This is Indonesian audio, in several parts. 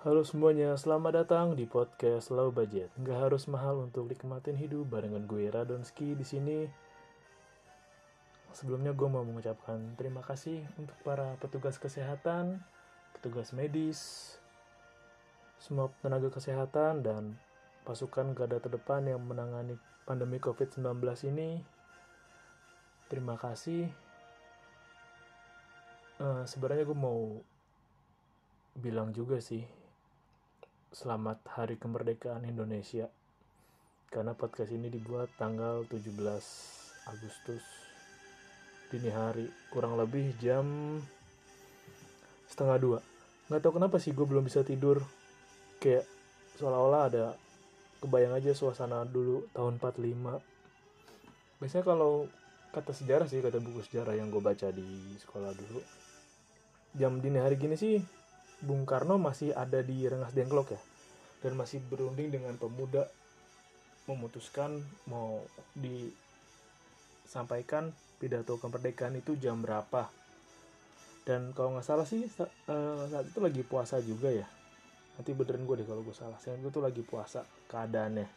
Halo semuanya, selamat datang di podcast Low Budget. Nggak harus mahal untuk nikmatin hidup barengan gue Radonski di sini. Sebelumnya gue mau mengucapkan terima kasih untuk para petugas kesehatan, petugas medis, semua tenaga kesehatan dan pasukan garda terdepan yang menangani pandemi COVID-19 ini terima kasih uh, sebenarnya gue mau bilang juga sih selamat hari kemerdekaan Indonesia. Karena podcast ini dibuat tanggal 17 Agustus dini hari kurang lebih jam setengah dua. Nggak tahu kenapa sih gue belum bisa tidur. Kayak seolah-olah ada kebayang aja suasana dulu tahun 45 biasanya kalau kata sejarah sih kata buku sejarah yang gue baca di sekolah dulu jam dini hari gini sih Bung Karno masih ada di Rengas Dengklok ya? Dan masih berunding dengan pemuda memutuskan mau disampaikan pidato kemerdekaan itu jam berapa. Dan kalau nggak salah sih eh, saat itu lagi puasa juga ya? Nanti benerin gue deh kalau gue salah. Saya itu lagi puasa keadaannya.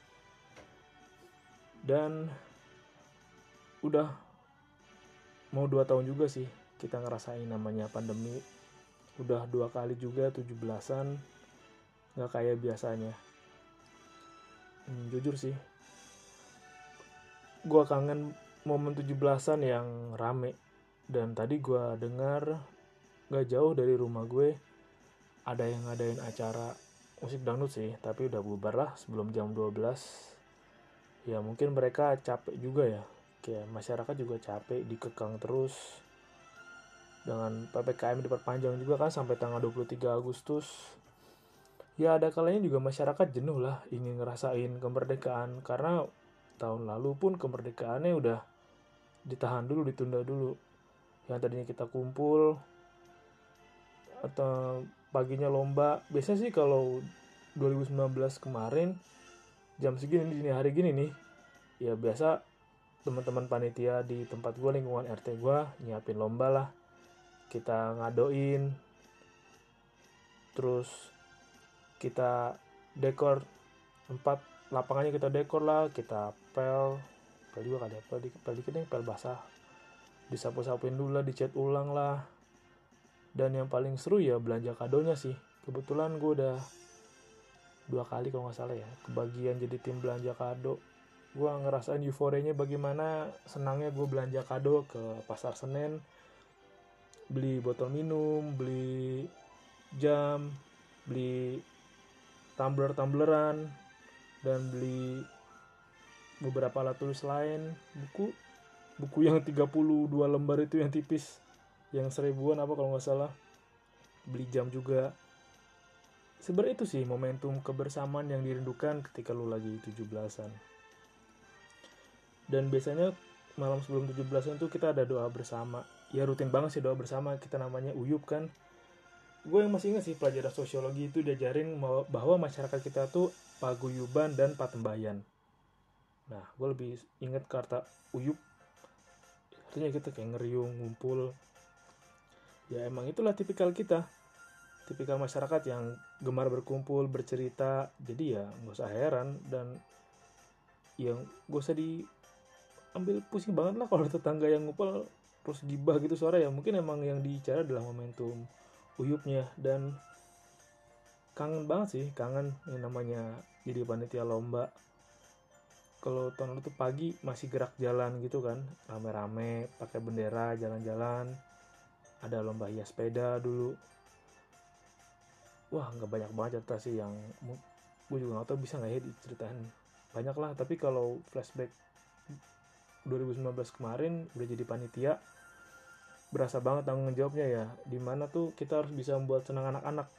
Dan udah mau dua tahun juga sih kita ngerasain namanya pandemi udah dua kali juga tujuh belasan. Nggak kayak biasanya. Hmm, jujur sih. Gue kangen momen tujuh belasan yang rame. Dan tadi gue dengar gak jauh dari rumah gue ada yang ngadain acara musik dangdut sih. Tapi udah bubar lah sebelum jam 12 ya mungkin mereka capek juga ya. Kayak masyarakat juga capek dikekang terus dengan PPKM diperpanjang juga kan sampai tanggal 23 Agustus. Ya ada kalanya juga masyarakat jenuh lah ingin ngerasain kemerdekaan. Karena tahun lalu pun kemerdekaannya udah ditahan dulu ditunda dulu. Yang tadinya kita kumpul atau paginya lomba. Biasanya sih kalau 2019 kemarin jam segini di hari gini nih ya biasa teman-teman panitia di tempat gue lingkungan RT gue nyiapin lomba lah kita ngadoin terus kita dekor tempat lapangannya kita dekor lah kita pel pel juga kali ya, pel dikit nih pel basah. Disapu-sapuin dulu lah dicat ulang lah. Dan yang paling seru ya belanja kadonya sih. Kebetulan gue udah dua kali kalau nggak salah ya kebagian jadi tim belanja kado. Gue ngerasain euforianya bagaimana senangnya gue belanja kado ke pasar Senen beli botol minum beli jam beli tumbler tumbleran dan beli beberapa alat tulis lain. Buku buku yang 32 lembar itu yang tipis yang seribuan apa kalau nggak salah. Beli jam juga. Sebenarnya itu sih momentum kebersamaan yang dirindukan ketika lu lagi 17-an dan biasanya malam sebelum 17-an tuh kita ada doa bersama ya rutin banget sih doa bersama. Kita namanya uyup kan. Gue yang masih ingat sih pelajaran sosiologi itu diajarin bahwa masyarakat kita tuh paguyuban dan patembayan. Nah gue lebih inget kata uyup. Artinya kita kayak ngeriung ngumpul. Ya emang itulah tipikal kita. Tipikal masyarakat yang gemar berkumpul bercerita. Jadi ya nggak usah heran. Dan yang gak usah di ambil pusing banget lah kalau tetangga yang ngumpul terus gibah gitu suara ya. Mungkin emang yang dicara adalah momentum uyupnya. Dan kangen banget sih kangen yang namanya jadi panitia lomba. Kalau tahun lalu tuh pagi masih gerak jalan gitu kan rame-rame pakai bendera jalan-jalan. Ada lomba hias sepeda dulu. Wah nggak banyak banget cerita sih yang gue juga nggak tahu bisa nggak ya diceritain? Banyak lah tapi kalau flashback 2019 kemarin udah jadi panitia berasa banget tanggung jawabnya ya di mana tuh kita harus bisa membuat senang anak-anak.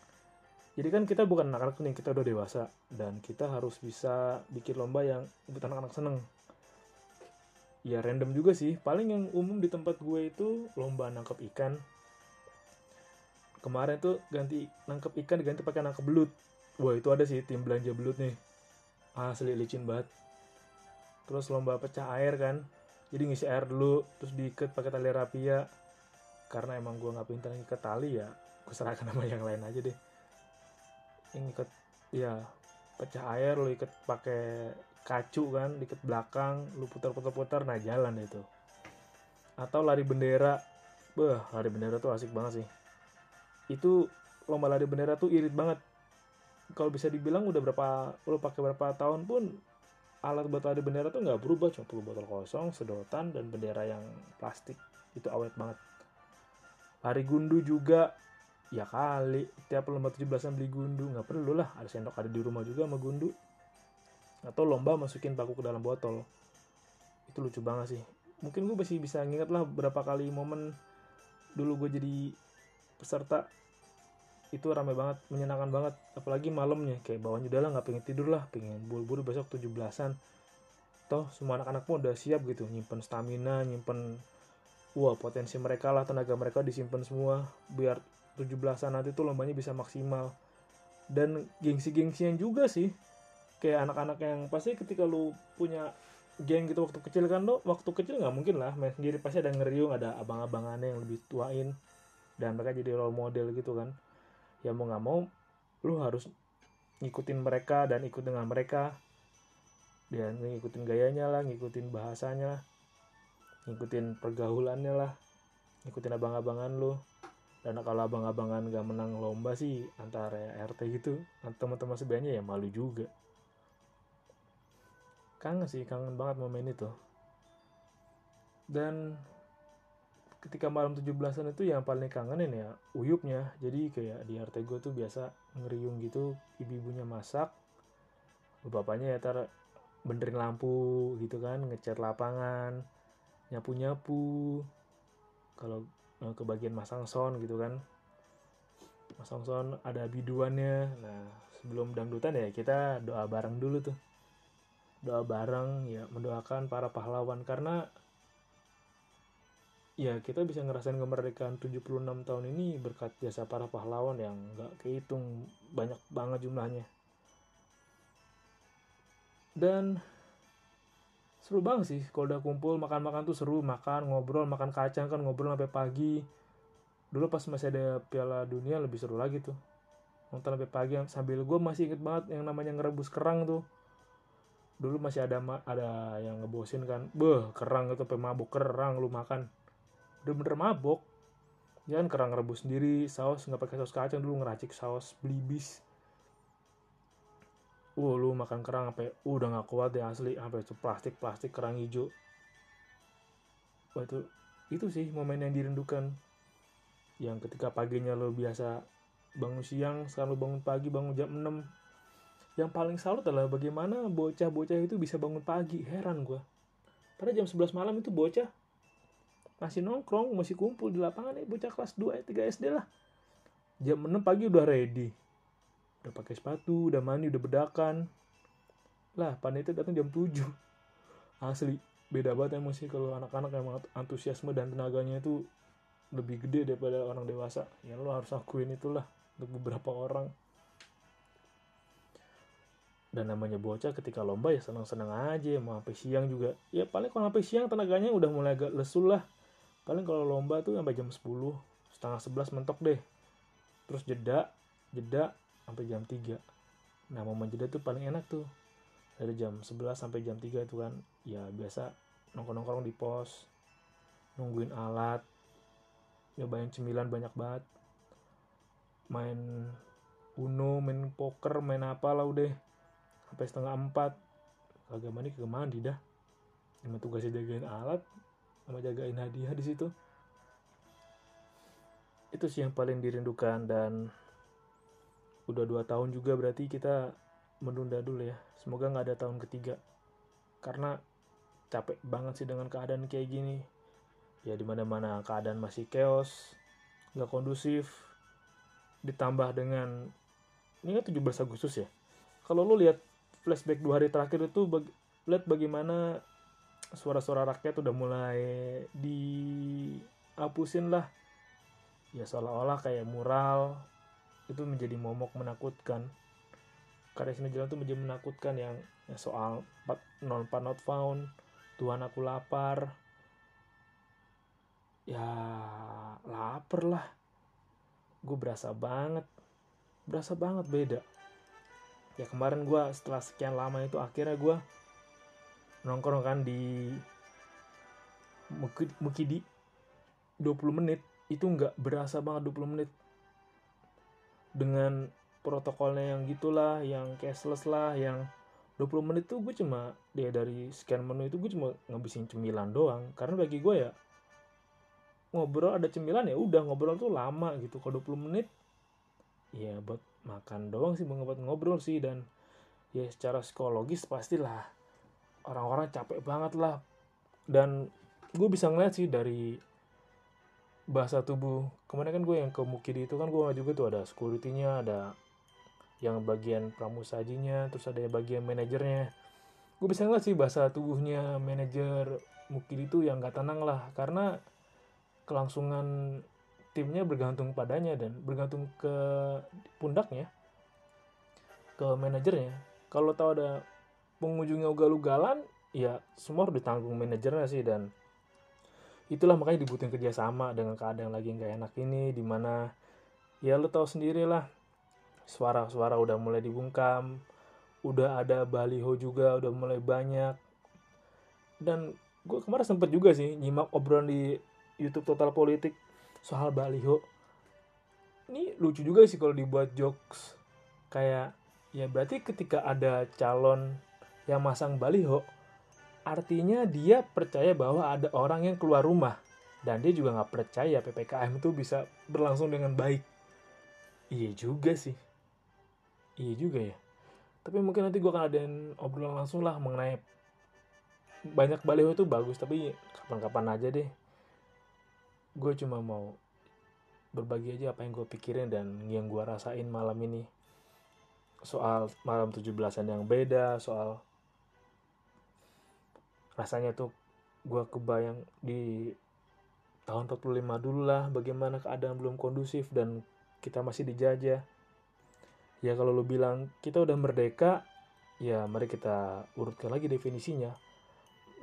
Jadi kan kita bukan anak-anak nih kita udah dewasa dan kita harus bisa bikin lomba yang buat anak-anak seneng. Ya random juga sih. Paling yang umum di tempat gue itu lomba nangkep ikan. Kemarin tuh ganti nangkep ikan diganti pakai nangkep belut. Wah itu ada sih tim belanja belut nih. Asli licin banget terus lomba pecah air kan. Jadi ngisi air dulu terus diikat pakai tali rapia. Karena emang gue nggak pintar ngikat tali ya gue serahkan sama yang lain aja deh. Yang ikat ya pecah air lu ikat pakai kacu kan diikat belakang lu putar-putar-putar nah jalan itu. Atau lari bendera. Beh lari bendera tuh asik banget sih. Itu lomba lari bendera tuh irit banget. Kalau bisa dibilang udah berapa lu pakai berapa tahun pun alat buat lari bendera tuh nggak berubah cuma perlu botol kosong sedotan dan bendera yang plastik. Itu awet banget. Lari gundu juga. Ya kali tiap lomba 17-an beli gundu. Nggak perlu lah ada sendok ada di rumah juga sama gundu. Atau lomba masukin paku ke dalam botol. Itu lucu banget sih. Mungkin gue masih bisa nginget lah berapa kali momen dulu gue jadi peserta itu rame banget menyenangkan banget. Apalagi malamnya kayak bawahnya udah lah nggak pengen tidur lah pengen buru-buru besok 17-an toh semua anak-anak pun udah siap gitu nyimpen stamina nyimpen wah potensi mereka lah tenaga mereka disimpan semua biar 17-an nanti tuh lombanya bisa maksimal. Dan gengsi-gengsian juga sih kayak anak-anak yang pasti ketika lu punya geng gitu waktu kecil kan lo waktu kecil nggak mungkin lah main sendiri pasti ada ngeriung ada abang-abangannya yang lebih tuain dan mereka jadi role model gitu kan ya mau nggak mau lu harus ngikutin mereka dan ikut dengan mereka. Dan ngikutin gayanya lah ngikutin bahasanya ngikutin pergaulannya lah ngikutin abang-abangan lu. Dan kalau abang-abangan gak menang lomba sih antara RT gitu teman-teman sebelahnya ya malu juga. Kangen sih kangen banget momen itu. Dan ketika malam 17-an itu yang paling kangenin ya uyupnya. Jadi kayak di RT gue tuh biasa ngeriung gitu ibu-ibunya masak bapaknya ya tar benerin lampu gitu kan ngecat lapangan nyapu-nyapu. Kalau ke bagian masang sound gitu kan. Masang sound ada biduannya. Nah sebelum dangdutan ya kita doa bareng dulu tuh. Doa bareng ya mendoakan para pahlawan. Karena ya kita bisa ngerasain kemerdekaan 76 tahun ini berkat jasa para pahlawan yang nggak kehitung banyak banget jumlahnya. Dan seru banget sih kalau udah kumpul makan-makan tuh seru makan ngobrol makan kacang kan ngobrol sampai pagi. Dulu pas masih ada piala dunia lebih seru lagi tuh. Nonton sampai pagi sambil gue masih inget banget yang namanya ngerebus kerang tuh. Dulu masih ada ada yang ngebosin kan beh kerang itu sampai mabuk kerang lu makan bener-bener mabok. Ya kan kerang rebus sendiri saus nggak pakai saus kacang dulu ngeracik saus belibis uh lu makan kerang sampai uh, udah nggak kuat deh asli sampai itu plastik plastik kerang hijau. Wah itu itu sih momen yang dirindukan. Yang ketika paginya lo biasa bangun siang sekarang lo bangun pagi bangun jam 6 yang paling salut adalah bagaimana bocah-bocah itu bisa bangun pagi heran gue pada jam 11 malam itu bocah masih nongkrong masih kumpul di lapangan ya bocah kelas 2 3 SD lah. Jam 6 pagi udah ready. Udah pakai sepatu udah mandi udah bedakan. Lah panitia datang jam 7 asli beda banget emosi kalau anak-anak yang antusiasme dan tenaganya itu lebih gede daripada orang dewasa. Ya lo harus akuin itulah untuk beberapa orang. Dan namanya bocah ketika lomba ya senang-senang aja mau sampai siang juga. Ya paling kalau sampai siang tenaganya udah mulai agak lesu lah paling kalau lomba tuh sampai jam 10 setengah 11 mentok deh. Terus jeda jeda sampai jam 3 nah momen jeda tuh paling enak tuh. Dari jam 11 sampai jam 3 itu kan ya biasa nongkrong-nongkrong di pos nungguin alat nyobain cemilan banyak banget. Main uno main poker main apa lah udah. Sampai setengah empat. Kagak mandi kagak mandi dah. Cuma tugasnya jagain alat sama jagain hadiah di situ. Itu sih yang paling dirindukan dan udah dua tahun juga berarti kita menunda dulu ya. Semoga nggak ada tahun ketiga. Karena capek banget sih dengan keadaan kayak gini. Ya di mana mana keadaan masih chaos nggak kondusif. Ditambah dengan ini kan 17 Agustus ya. Kalau lu lihat flashback dua hari terakhir itu bag, lihat bagaimana suara-suara rakyat udah mulai dihapusin lah. Ya seolah-olah kayak mural itu menjadi momok menakutkan. Karya seni jalan itu menjadi menakutkan yang, soal non part not found Tuhan aku lapar. Ya lapar lah. Gue berasa banget berasa banget beda. Ya kemarin gue setelah sekian lama itu akhirnya gue nongkrong kan di Mukidi. 20 menit itu nggak berasa banget 20 menit. Dengan protokolnya yang gitulah yang cashless lah yang 20 menit tuh gue cuma dia dari scan menu itu gue cuma ngabisin cemilan doang. Karena bagi gue ya ngobrol ada cemilan ya udah ngobrol tuh lama gitu. Kalau 20 menit ya buat makan doang sih buat ngobrol sih. Dan ya secara psikologis pastilah orang-orang capek banget lah. Dan gue bisa ngeliat sih dari bahasa tubuh. Kemarin kan gue yang ke Mukidi itu kan gue juga tuh ada security-nya ada yang bagian pramusajinya terus ada yang bagian manajernya. Gue bisa ngeliat sih bahasa tubuhnya manajer Mukidi itu yang gak tenang lah. Karena kelangsungan timnya bergantung padanya dan bergantung ke pundaknya ke manajernya. Kalau tahu ada pengunjungnya ugal-ugalan ya semua harus ditanggung manajernya sih dan itulah makanya dibutuhin kerjasama dengan keadaan lagi nggak enak ini di mana ya lo tahu sendiri lah suara-suara udah mulai dibungkam udah ada baliho juga udah mulai banyak dan gue kemarin sempet juga sih nyimak obrolan di YouTube Total Politik soal baliho. Ini lucu juga sih kalau dibuat jokes kayak ya berarti ketika ada calon yang masang baliho artinya dia percaya bahwa ada orang yang keluar rumah. Dan dia juga nggak percaya ppkm itu bisa berlangsung dengan baik. Iya juga sih. Iya juga ya. Tapi mungkin nanti gue akan adain obrolan langsung lah mengenai banyak baliho itu bagus tapi kapan-kapan aja deh. Gue cuma mau berbagi aja apa yang gue pikirin dan yang gue rasain malam ini. Soal malam 17-an yang beda soal rasanya tuh gue kebayang di tahun 45 dulu lah bagaimana keadaan belum kondusif dan kita masih dijajah. Ya kalau lo bilang kita udah merdeka ya mari kita urutkan lagi definisinya.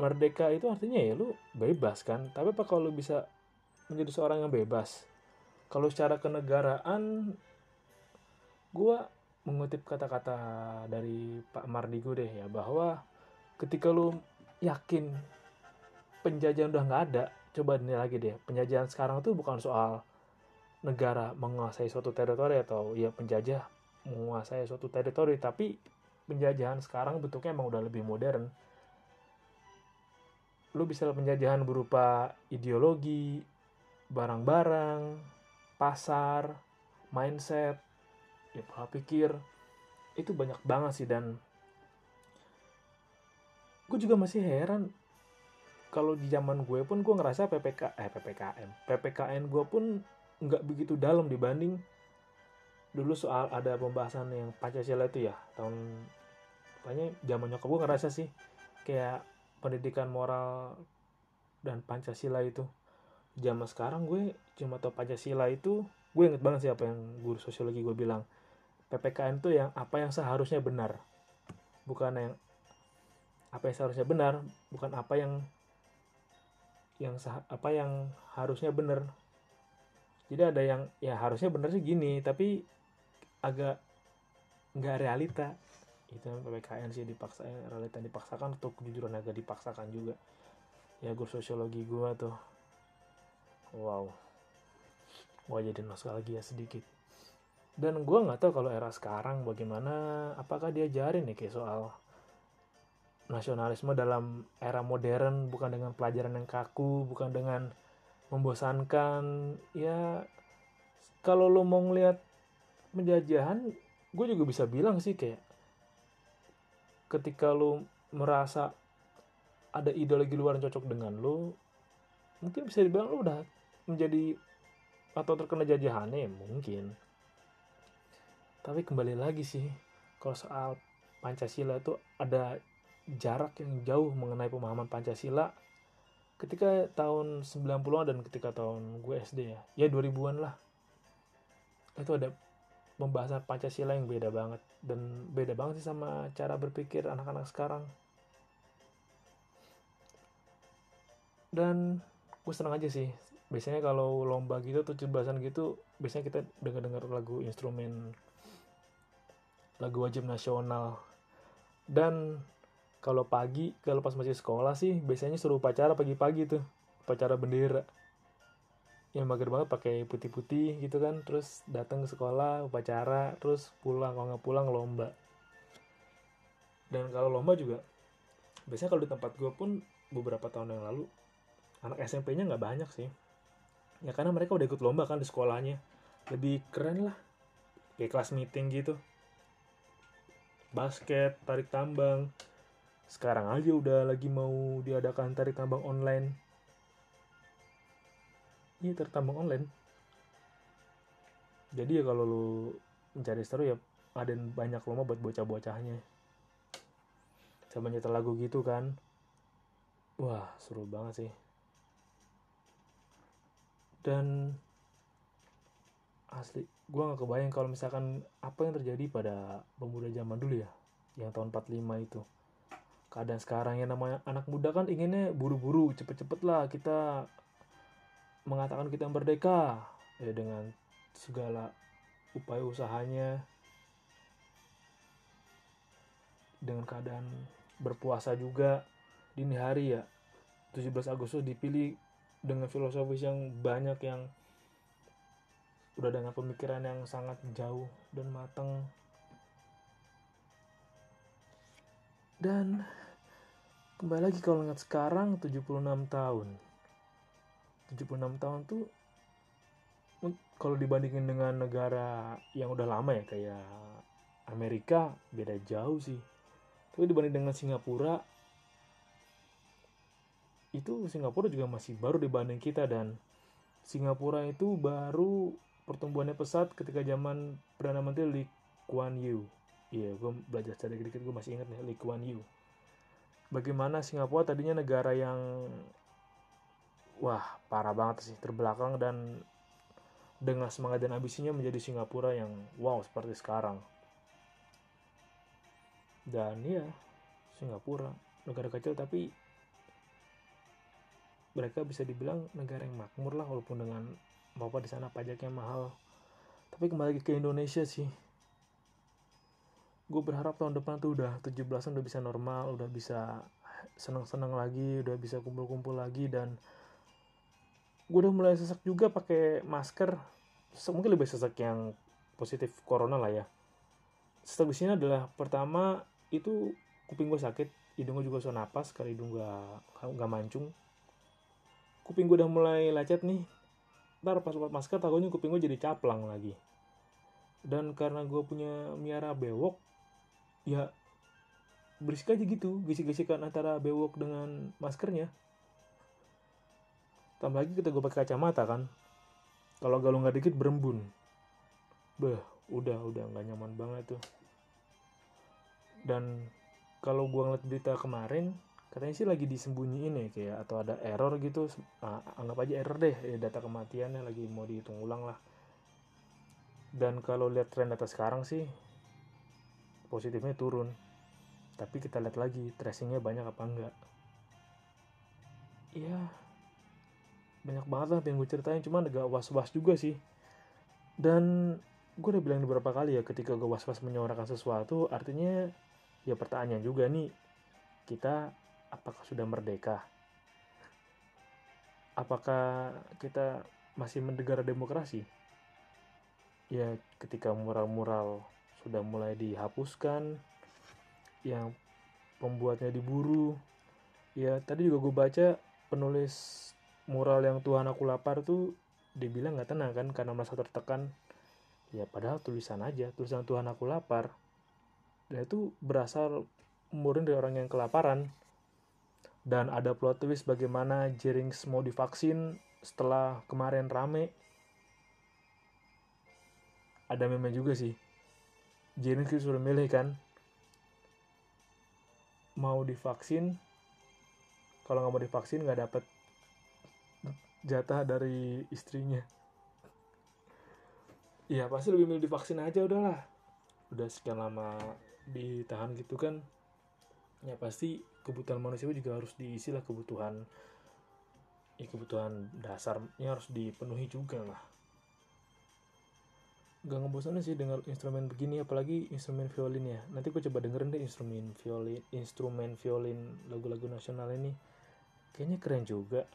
Merdeka itu artinya ya lu bebas kan? Tapi apa kalau lu bisa menjadi seorang yang bebas. Kalau secara kenegaraan, gue mengutip kata-kata dari Pak Mardigo deh ya, bahwa ketika lu yakin penjajahan udah nggak ada, coba ini lagi deh, penjajahan sekarang tuh bukan soal negara menguasai suatu teritori atau ya penjajah menguasai suatu teritori, tapi penjajahan sekarang bentuknya emang udah lebih modern. Lu bisa penjajahan berupa ideologi, barang-barang, pasar, mindset, ya pola pikir, itu banyak banget sih dan gue juga masih heran. Kalau di zaman gue pun gue ngerasa PPK eh PPKM PPKN gue pun nggak begitu dalam dibanding dulu soal ada pembahasan yang Pancasila itu ya tahun pokoknya zaman nyokap gue ngerasa sih kayak pendidikan moral dan Pancasila itu. Zaman sekarang gue cuma tau Pancasila itu gue inget banget sih apa yang guru sosiologi gue bilang. PPKN itu yang apa yang seharusnya benar bukan yang apa yang seharusnya benar bukan apa yang yang apa yang harusnya benar. Jadi ada yang ya harusnya benar sih gini tapi agak nggak realita. Itu PPKN sih dipaksa realita dipaksakan untuk kejujuran agak dipaksakan juga. Ya guru sosiologi gue tuh. Wow. Wah jadi nostalgia sedikit. Dan gue nggak tahu kalau era sekarang bagaimana apakah diajarin nih kayak soal nasionalisme dalam era modern bukan dengan pelajaran yang kaku bukan dengan membosankan. Ya kalau lo mau ngeliat penjajahan gue juga bisa bilang sih kayak ketika lo merasa ada ideologi luar yang cocok dengan lo mungkin bisa dibilang lo udah menjadi atau terkena jajahannya ya mungkin. Tapi kembali lagi sih kalau soal Pancasila itu ada jarak yang jauh mengenai pemahaman Pancasila ketika tahun 90-an dan ketika tahun gue SD ya. Ya 2000-an lah. Itu ada pembahasan Pancasila yang beda banget. Dan beda banget sih sama cara berpikir anak-anak sekarang. Dan gue senang aja sih. Biasanya kalau lomba gitu tujuh belasan gitu biasanya kita dengar-dengar lagu instrumen lagu wajib nasional. Dan kalau pagi kalau pas masih sekolah sih biasanya suruh upacara pagi-pagi tuh. Upacara bendera. Yang mager banget pakai putih-putih gitu kan terus datang ke sekolah upacara terus pulang. Kalau nggak pulang lomba. Dan kalau lomba juga biasanya kalau di tempat gue pun beberapa tahun yang lalu anak SMP-nya nggak banyak sih. Ya karena mereka udah ikut lomba kan di sekolahnya. Lebih keren lah. Kayak kelas meeting gitu. Basket tarik tambang sekarang aja udah lagi mau diadakan tarik tambang online. Iya tarik tambang online. Jadi ya kalau lu mencari seru ya ada banyak lomba buat bocah-bocahnya. Sama nyetel lagu gitu kan. Wah seru banget sih. Dan asli gue gak kebayang kalau misalkan apa yang terjadi pada pemuda zaman dulu ya yang tahun 45 itu keadaan sekarang yang namanya anak muda kan inginnya buru-buru cepet-cepet lah kita mengatakan kita merdeka ya dengan segala upaya usahanya. Dengan keadaan berpuasa juga dini hari ya 17 Agustus dipilih dengan filosofis yang banyak yang udah dengan pemikiran yang sangat jauh dan matang. Dan kembali lagi kalau ingat sekarang 76 tahun 76 tahun tuh kalau dibandingin dengan negara yang udah lama ya kayak Amerika beda jauh sih tapi dibanding dengan Singapura itu Singapura juga masih baru dibanding kita dan Singapura itu baru pertumbuhannya pesat ketika zaman Perdana Menteri Lee Kuan Yew. Iya, gue belajar secara dikit-dikit gue masih ingat nih Lee Kuan Yew. Bagaimana Singapura tadinya negara yang wah parah banget sih terbelakang dan dengan semangat dan ambisinya menjadi Singapura yang wow seperti sekarang. Dan ya Singapura negara kecil tapi mereka bisa dibilang negara yang makmur lah walaupun dengan bapak di sana pajaknya mahal tapi kembali ke Indonesia sih gue berharap tahun depan tuh udah 17an udah bisa normal udah bisa senang-senang lagi udah bisa kumpul-kumpul lagi dan gue udah mulai sesak juga pakai masker. Mungkin lebih sesak yang positif corona lah ya. Sini adalah pertama itu kuping gue sakit hidung gue juga susah napas karena hidung gue gak mancung. Kuping gue udah mulai lecet nih ntar pas buat masker takutnya kuping gue jadi caplang lagi. Dan karena gue punya miara bewok ya berisik aja gitu gesik-gesikan antara bewok dengan maskernya. Tambah lagi kita gue pakai kacamata kan. Kalau galau nggak dikit berembun. Beh udah udah nggak nyaman banget tuh. Dan kalau gue ngeliat berita kemarin katanya sih lagi disembunyiin ya kayak atau ada error gitu. Nah, anggap aja error deh ya, data kematiannya lagi mau dihitung ulang lah. Dan kalau lihat tren data sekarang sih positifnya turun tapi kita lihat lagi tracingnya banyak apa enggak ya banyak banget lah yang gue ceritain cuman agak was-was juga sih dan gue udah bilang beberapa kali ya ketika gue was-was menyuarakan sesuatu artinya ya pertanyaan juga nih kita apakah sudah merdeka? Apakah kita masih menegara demokrasi? ya ketika mural-mural sudah mulai dihapuskan yang pembuatnya diburu. Ya tadi juga gue baca penulis mural yang Tuhan aku lapar tuh dibilang nggak tenang kan karena merasa tertekan. Ya padahal tulisan aja tulisan Tuhan aku lapar. Dan itu berasal murni dari orang yang kelaparan. Dan ada plot twist bagaimana Jerings mau divaksin setelah kemarin rame. Ada meme juga sih Jerings sudah milih kan? Mau divaksin kalau nggak mau divaksin nggak dapet jatah dari istrinya. Iya pasti lebih milih divaksin aja udahlah. Udah sekian lama ditahan gitu kan ya pasti kebutuhan manusia juga harus diisi lah kebutuhan ya kebutuhan dasarnya harus dipenuhi juga lah gak ngebosanin sih dengar instrumen begini apalagi instrumen violin ya. Nanti gue coba dengerin deh instrumen violin instrumen violin lagu-lagu nasional ini. Kayaknya keren juga.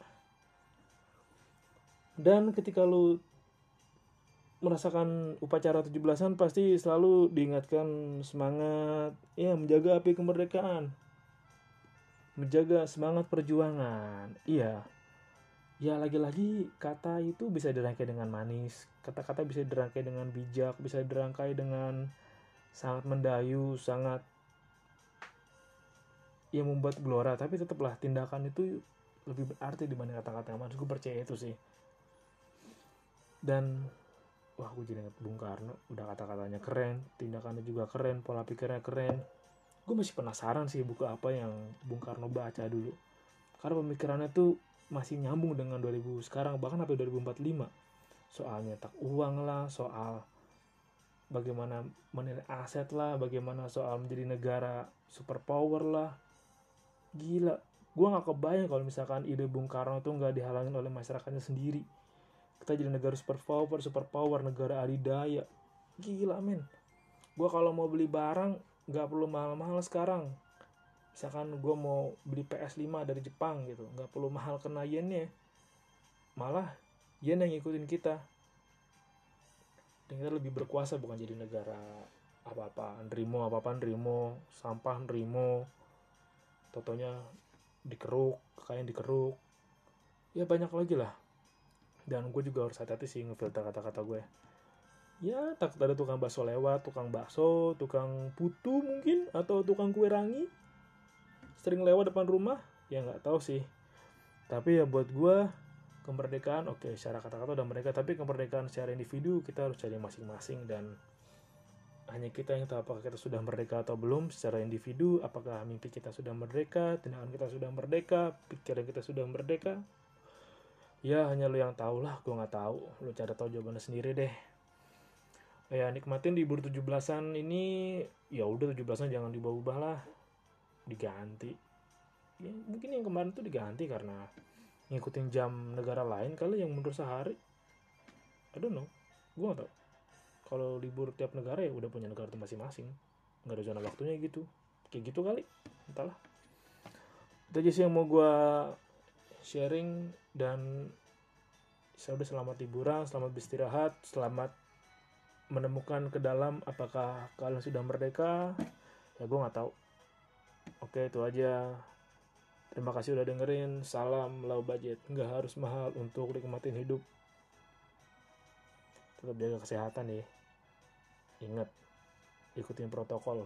Dan ketika lu merasakan upacara 17-an pasti selalu diingatkan semangat ya menjaga api kemerdekaan. Menjaga semangat perjuangan. Iya ya lagi-lagi kata itu bisa dirangkai dengan manis kata-kata bisa dirangkai dengan bijak bisa dirangkai dengan sangat mendayu sangat ya membuat gelora. Tapi tetaplah tindakan itu lebih berarti dibanding kata-kata yang manis. Gue percaya itu sih. Dan wah gue jadi ingat Bung Karno. Udah kata-katanya keren tindakannya juga keren pola pikirnya keren. Gue masih penasaran sih buku apa yang Bung Karno baca dulu. Karena pemikirannya tuh masih nyambung dengan 2000 sekarang bahkan sampai 2045 soal nyetak uang lah soal bagaimana menilai aset lah bagaimana soal menjadi negara superpower lah. Gila gue nggak kebayang kalau misalkan ide Bung Karno itu nggak dihalangin oleh masyarakatnya sendiri. Kita jadi negara superpower superpower negara adidaya. Gila men. Gue kalau mau beli barang nggak perlu mahal-mahal sekarang misalkan gue mau beli PS5 dari Jepang gitu nggak perlu mahal kena yennya. Malah yen yang ngikutin kita. Dan kita lebih berkuasa bukan jadi negara apa-apa nerimo apa-apa nerimo sampah nerimo totonya dikeruk kain dikeruk. Ya banyak lagi lah. Dan gue juga harus hati-hati sih ngefilter kata-kata gue ya. Takut ada tukang bakso lewat tukang bakso tukang putu mungkin atau tukang kue rangi sering lewat depan rumah ya nggak tahu sih. Tapi ya buat gue kemerdekaan oke secara kata-kata udah mereka tapi kemerdekaan secara individu kita harus cari masing-masing dan hanya kita yang tahu apakah kita sudah merdeka atau belum secara individu apakah mimpi kita sudah merdeka tindakan kita sudah merdeka pikiran kita sudah merdeka. Ya hanya lo yang tahu lah gue nggak tahu. Lo cara tahu jawabannya sendiri deh. Ya nikmatin di libur 17-an ini ya udah 17-an jangan diubah-ubah lah diganti. Ya mungkin yang kemarin tuh diganti karena ngikutin jam negara lain kali yang mundur sehari. I don't know. Gue gak tau kalau libur tiap negara ya udah punya negara masing-masing. Nggak ada zona waktunya gitu. Kayak gitu kali. Entahlah. Itu aja sih yang mau gue sharing dan saya udah selamat liburan selamat beristirahat selamat menemukan ke dalam apakah kalian sudah merdeka. Ya gue nggak tahu oke itu aja. Terima kasih udah dengerin. Salam low budget. Nggak harus mahal untuk nikmatin hidup. Tetap jaga kesehatan ya. Ingat ikutin protokol